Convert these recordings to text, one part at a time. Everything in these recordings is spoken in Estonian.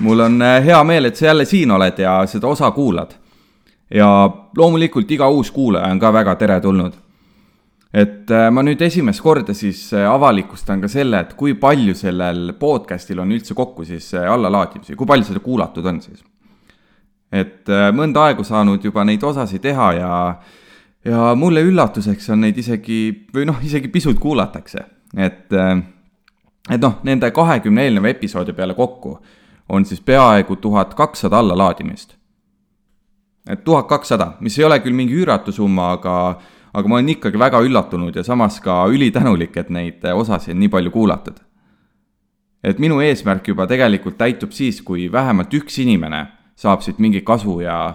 mul on äh, hea meel, et sa jälle siin oled ja seda osa kuulad. ja loomulikult iga uus kuulaja on ka väga teretulnud. et äh, ma nüüd esimest korda siis äh, avalikustan ka selle, et kui palju sellel podcast'il on üldse kokku siis allalaadimisi, kui palju seda kuulatud on siis. et mõnda aegu saanud juba neid osasid teha ja, ja mulle üllatuseks on neid isegi, või noh, isegi pisut kuulatakse, et et noh, nende kahekümne eelneva episoodi peale kokku on siis peaaegu tuhat kakssada allalaadimist. et tuhat kakssada, mis ei ole küll mingi üüratu summa, aga, aga ma olen ikkagi väga üllatunud ja samas ka ülitänulik, et neid osasid nii palju kuulatud. et minu eesmärk juba tegelikult täitub siis, kui vähemalt üks inimene saab siit mingit kasu ja,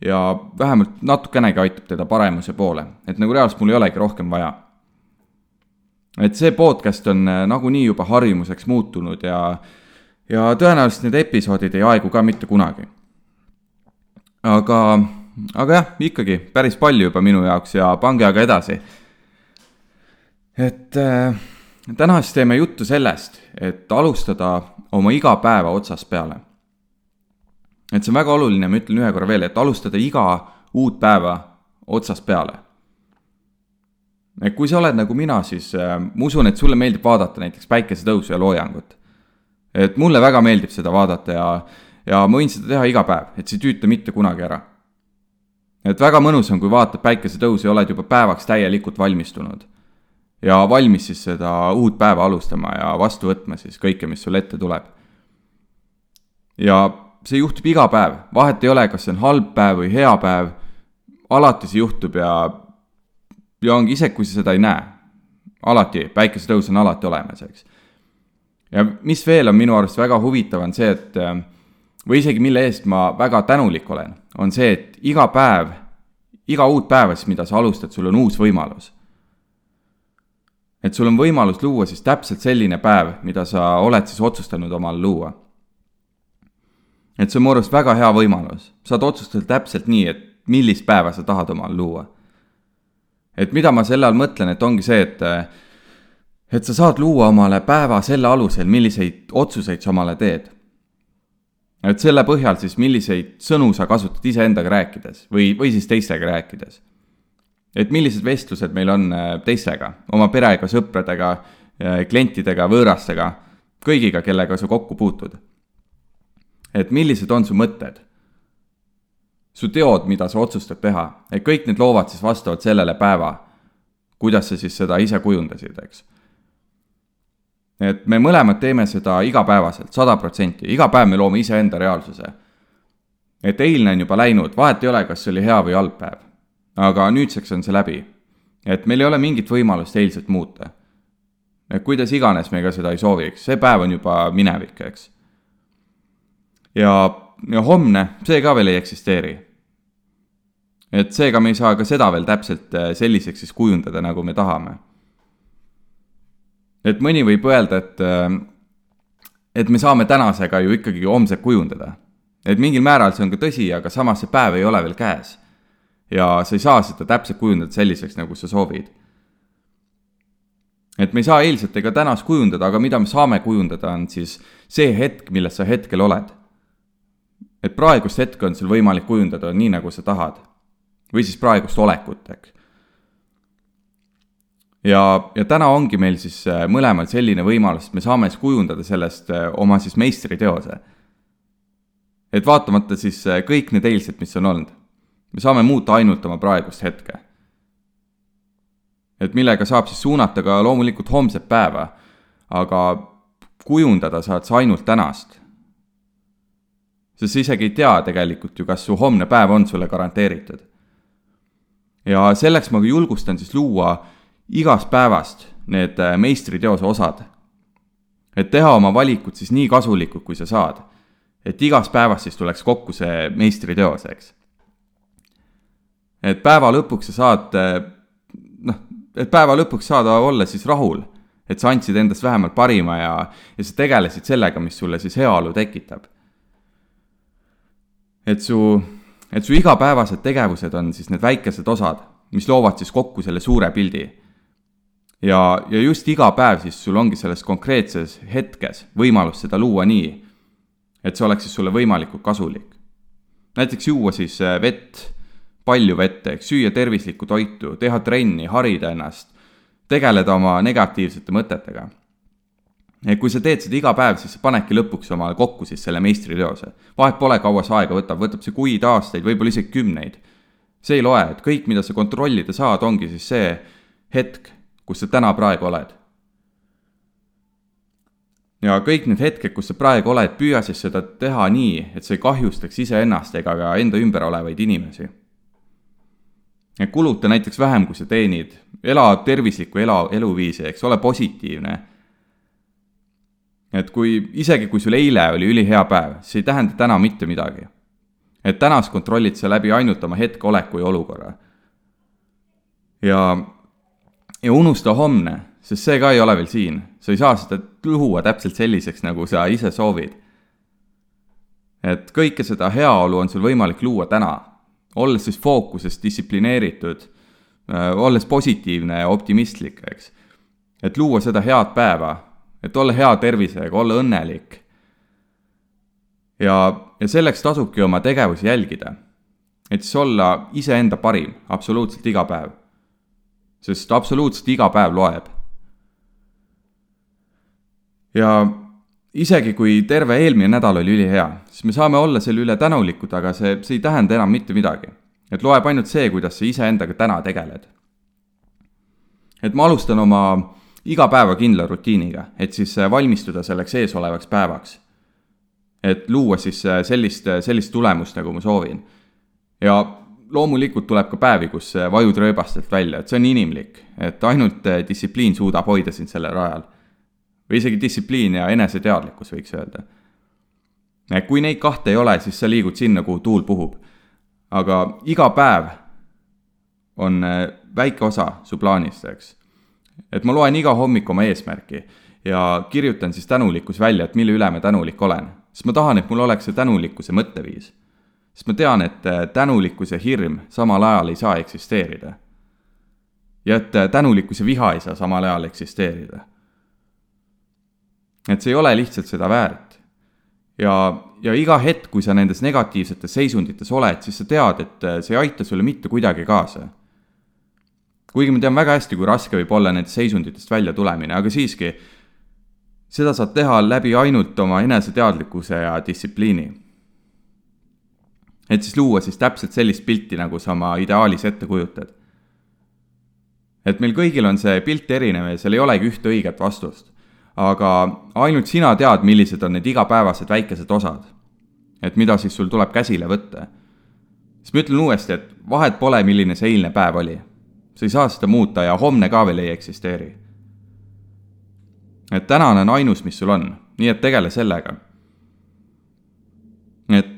ja vähemalt natukenegi aitab teda paremuse poole, et nagu reaalselt mul ei olegi rohkem vaja et see podcast on nagunii juba harjumuseks muutunud ja ja tõenäoliselt need episoodid ei aegu ka mitte kunagi. aga, aga jah, ikkagi päris palju juba minu jaoks ja pange aga edasi. et äh, täna siis teeme juttu sellest, et alustada oma igapäeva otsast peale. et see on väga oluline, ma ütlen ühe korra veel, et alustada iga uut päeva otsast peale et kui sa oled nagu mina, siis äh, ma usun, et sulle meeldib vaadata näiteks päikesetõusu ja loojangut et mulle väga meeldib seda vaadata ja, ja ma võin seda teha iga päev, et see ei tüüta mitte kunagi ära. et väga mõnus on, kui vaatad päikesetõusu ja oled juba päevaks täielikult valmistunud. ja valmis siis seda uut päeva alustama ja vastu võtma siis kõike, mis sul ette tuleb. ja see juhtub iga päev, vahet ei ole, kas see on halb päev või hea päev, alati see juhtub ja, ja ongi isegi, kui sa seda ei näe, alati, päikesetõus on alati olemas, eks ja mis veel on minu arust väga huvitav, on see, et äh, või isegi mille eest ma väga tänulik olen, on see, et iga päev, iga uut päeva siis, mida sa alustad, sul on uus võimalus. et sul on võimalus luua siis täpselt selline päev, mida sa oled siis otsustanud omal luua. et see on mu arust väga hea võimalus, saad otsustada täpselt nii, et millist päeva sa tahad omal luua. et mida ma selle all mõtlen, et ongi see, et äh, et sa saad luua omale päeva selle alusel, milliseid otsuseid sa omale teed. et selle põhjal siis, milliseid sõnu sa kasutad iseendaga rääkides või, või siis teistega rääkides. et millised vestlused meil on äh, teistega, oma perega, sõpradega, äh, klientidega, võõrastega, kõigiga, kellega sa kokku puutud. et millised on su mõtted, su teod, mida sa otsustad teha, et kõik need loovad siis vastavalt sellele päeva, kuidas sa siis seda ise kujundasid, eks et me mõlemad teeme seda igapäevaselt, sada protsenti, iga päev me loome iseenda reaalsuse. et eilne on juba läinud, vahet ei ole, kas see oli hea või halb päev. aga nüüdseks on see läbi. et meil ei ole mingit võimalust eilset muuta. et kuidas iganes me ka seda ei sooviks, see päev on juba minevik, eks. ja, ja homne, see ka veel ei eksisteeri. et seega me ei saa ka seda veel täpselt eh, selliseks siis kujundada, nagu me tahame et mõni võib öelda, et, äh, et me saame tänasega ju ikkagi homset kujundada. et mingil määral see on ka tõsi, aga samas see päev ei ole veel käes. ja sa ei saa seda täpselt kujundada selliseks, nagu sa soovid. et me ei saa eilset ega tänast kujundada, aga mida me saame kujundada, on siis see hetk, milles sa hetkel oled. et praegust hetke on sul võimalik kujundada nii, nagu sa tahad. või siis praegust olekut, eks ja, ja täna ongi meil siis äh, mõlemal selline võimalus, et me saame siis kujundada sellest äh, oma siis meistriteose. et vaatamata siis äh, kõik need eilsed, mis on olnud, me saame muuta ainult oma praegust hetke. et millega saab siis suunata ka loomulikult homset päeva, aga kujundada saad sa ainult tänast. sest sa isegi ei tea tegelikult ju, kas su homne päev on sulle garanteeritud. ja selleks ma julgustan siis luua igast päevast need äh, meistriteose osad. et teha oma valikud siis nii kasulikud, kui sa saad. et igast päevast siis tuleks kokku see meistriteos, eks. et päeva lõpuks sa saad, äh, noh, et päeva lõpuks saada olla siis rahul. et sa andsid endast vähemalt parima ja, ja sa tegelesid sellega, mis sulle siis heaolu tekitab. et su, et su igapäevased tegevused on siis need väikesed osad, mis loovad siis kokku selle suure pildi ja, ja just iga päev siis sul ongi selles konkreetses hetkes võimalus seda luua nii, et see oleks siis sulle võimalikult kasulik. näiteks juua siis äh, vett, palju vett, eks, süüa tervislikku toitu, teha trenni, harida ennast, tegeleda oma negatiivsete mõtetega et kui sa teed seda iga päev, siis sa panedki lõpuks omale kokku siis selle meistriteose. vahet pole, kaua see aega võtab, võtab see kuid, aastaid, võib-olla isegi kümneid. see ei loe, et kõik, mida sa kontrollida saad, ongi siis see hetk, kus sa täna praegu oled. ja kõik need hetked, kus sa praegu oled, püüa siis seda teha nii, et see ei kahjustaks iseennast ega ka enda ümber olevaid inimesi. kuluta näiteks vähem, kui sa teenid, ela tervislikku ela, eluviisi, eks ole positiivne et kui, isegi kui sul eile oli ülihea päev, see ei tähenda täna mitte midagi. et tänas kontrollid sa läbi ainult oma hetkeoleku ja olukorra. ja, ja unusta homne, sest see ka ei ole veel siin. sa ei saa seda luua täpselt selliseks, nagu sa ise soovid. et kõike seda heaolu on sul võimalik luua täna, olles siis fookuses distsiplineeritud, äh, olles positiivne ja optimistlik, eks. et luua seda head päeva et olla hea tervisega, olla õnnelik. ja, ja selleks tasubki oma tegevusi jälgida. et siis olla iseenda parim absoluutselt iga päev. Sest absoluutselt iga päev loeb. ja isegi kui terve eelmine nädal oli ülihea, siis me saame olla selle üle tänulikud, aga see, see ei tähenda enam mitte midagi. et loeb ainult see, kuidas sa iseendaga täna tegeled. et ma alustan oma iga päeva kindla rutiiniga, et siis äh, valmistuda selleks eesolevaks päevaks. et luua siis äh, sellist, äh, sellist tulemust, nagu ma soovin. ja loomulikult tuleb ka päevi, kus vajud rööbastelt välja, et see on inimlik, et ainult distsipliin suudab hoida sind sellel rajal. või isegi distsipliin ja eneseteadlikkus, võiks öelda. kui neid kahte ei ole, siis sa liigud sinna, kuhu tuul puhub. aga iga päev on väike osa su plaanist, eks et ma loen iga hommik oma eesmärki ja kirjutan siis tänulikkus välja, et mille üle ma tänulik olen. sest ma tahan, et mul oleks see tänulikkuse mõtteviis. Sest ma tean, et äh, tänulikkus ja hirm samal ajal ei saa eksisteerida. ja et äh, tänulikkus ja viha ei saa samal ajal eksisteerida. et see ei ole lihtsalt seda väärt. ja, ja iga hetk, kui sa nendes negatiivsetes seisundites oled, siis sa tead, et äh, see ei aita sulle mitte kuidagi kaasa kuigi ma tean väga hästi, kui raske võib olla nendest seisunditest välja tulemine, aga siiski, seda saad teha läbi ainult oma eneseteadlikkuse ja distsipliini. Et siis luua siis täpselt sellist pilti, nagu sa oma ideaalis ette kujutad. et meil kõigil on see pilt erinev ja seal ei olegi ühte õiget vastust. aga ainult sina tead, millised on need igapäevased väikesed osad. et mida siis sul tuleb käsile võtta. siis ma ütlen uuesti, et vahet pole, milline see eilne päev oli sa ei saa seda muuta ja homne ka veel ei eksisteeri. et tänane on ainus, mis sul on, nii et tegele sellega.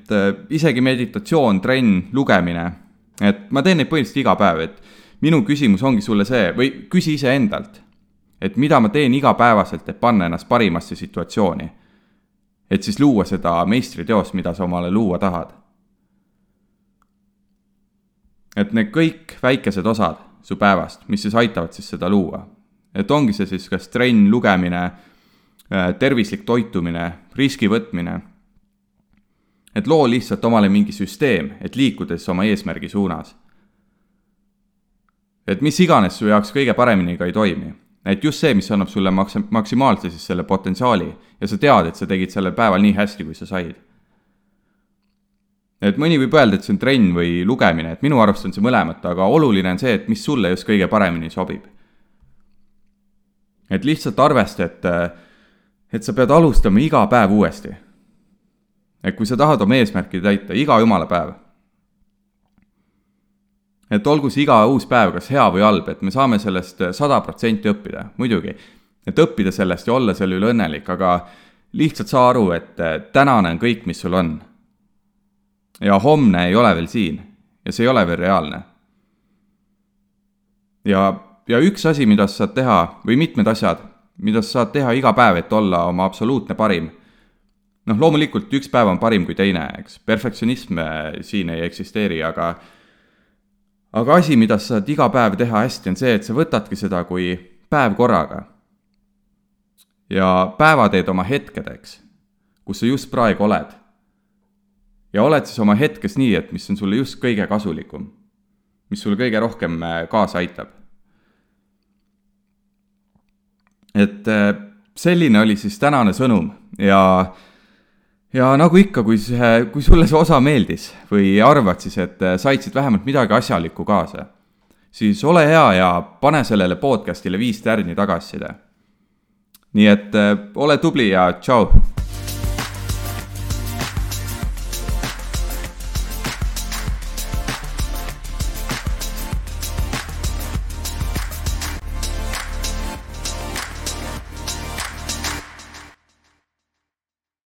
Et äh, isegi meditatsioon, trenn, lugemine, et ma teen neid põhiliselt iga päev, et minu küsimus ongi sulle see või küsi iseendalt, et mida ma teen igapäevaselt, et panna ennast parimasse situatsiooni. et siis luua seda meistriteost, mida sa omale luua tahad. et need kõik väikesed osad su päevast, mis siis aitavad siis seda luua. et ongi see siis kas trenn, lugemine, äh, tervislik toitumine, riski võtmine. Et loo lihtsalt omale mingi süsteem, et liikudes oma eesmärgi suunas. et mis iganes su jaoks kõige paremini ka ei toimi, et just see, mis annab sulle maks-, maksimaalse siis selle potentsiaali ja sa tead, et sa tegid sellel päeval nii hästi, kui sa said et mõni võib öelda, et see on trenn või lugemine, et minu arust on see mõlemat, aga oluline on see, et mis sulle just kõige paremini sobib. et lihtsalt arvesta, et, et sa pead alustama iga päev uuesti. Et kui sa tahad oma eesmärki täita, iga jumala päev. et olgu see iga uus päev kas hea või halb, et me saame sellest sada protsenti õppida, muidugi. et õppida sellest ja olla selle üle õnnelik, aga lihtsalt saa aru, et tänane on kõik, mis sul on ja homne ei ole veel siin ja see ei ole veel reaalne. ja, ja üks asi, mida sa saad teha või mitmed asjad, mida sa saad teha iga päev, et olla oma absoluutne parim. Noh, loomulikult üks päev on parim kui teine, eks, perfektsionism äh, siin ei eksisteeri, aga aga asi, mida sa saad iga päev teha hästi, on see, et sa võtadki seda kui päev korraga. ja päeva teed oma hetkedeks, kus sa just praegu oled ja oled siis oma hetkes nii, et mis on sulle just kõige kasulikum, mis sulle kõige rohkem kaasa aitab. et selline oli siis tänane sõnum ja ja nagu ikka, kui see, kui sulle see osa meeldis või arvad siis, et said siit vähemalt midagi asjalikku kaasa, siis ole hea ja pane sellele podcast'ile viis tärni tagasiside. nii et ole tubli ja tšau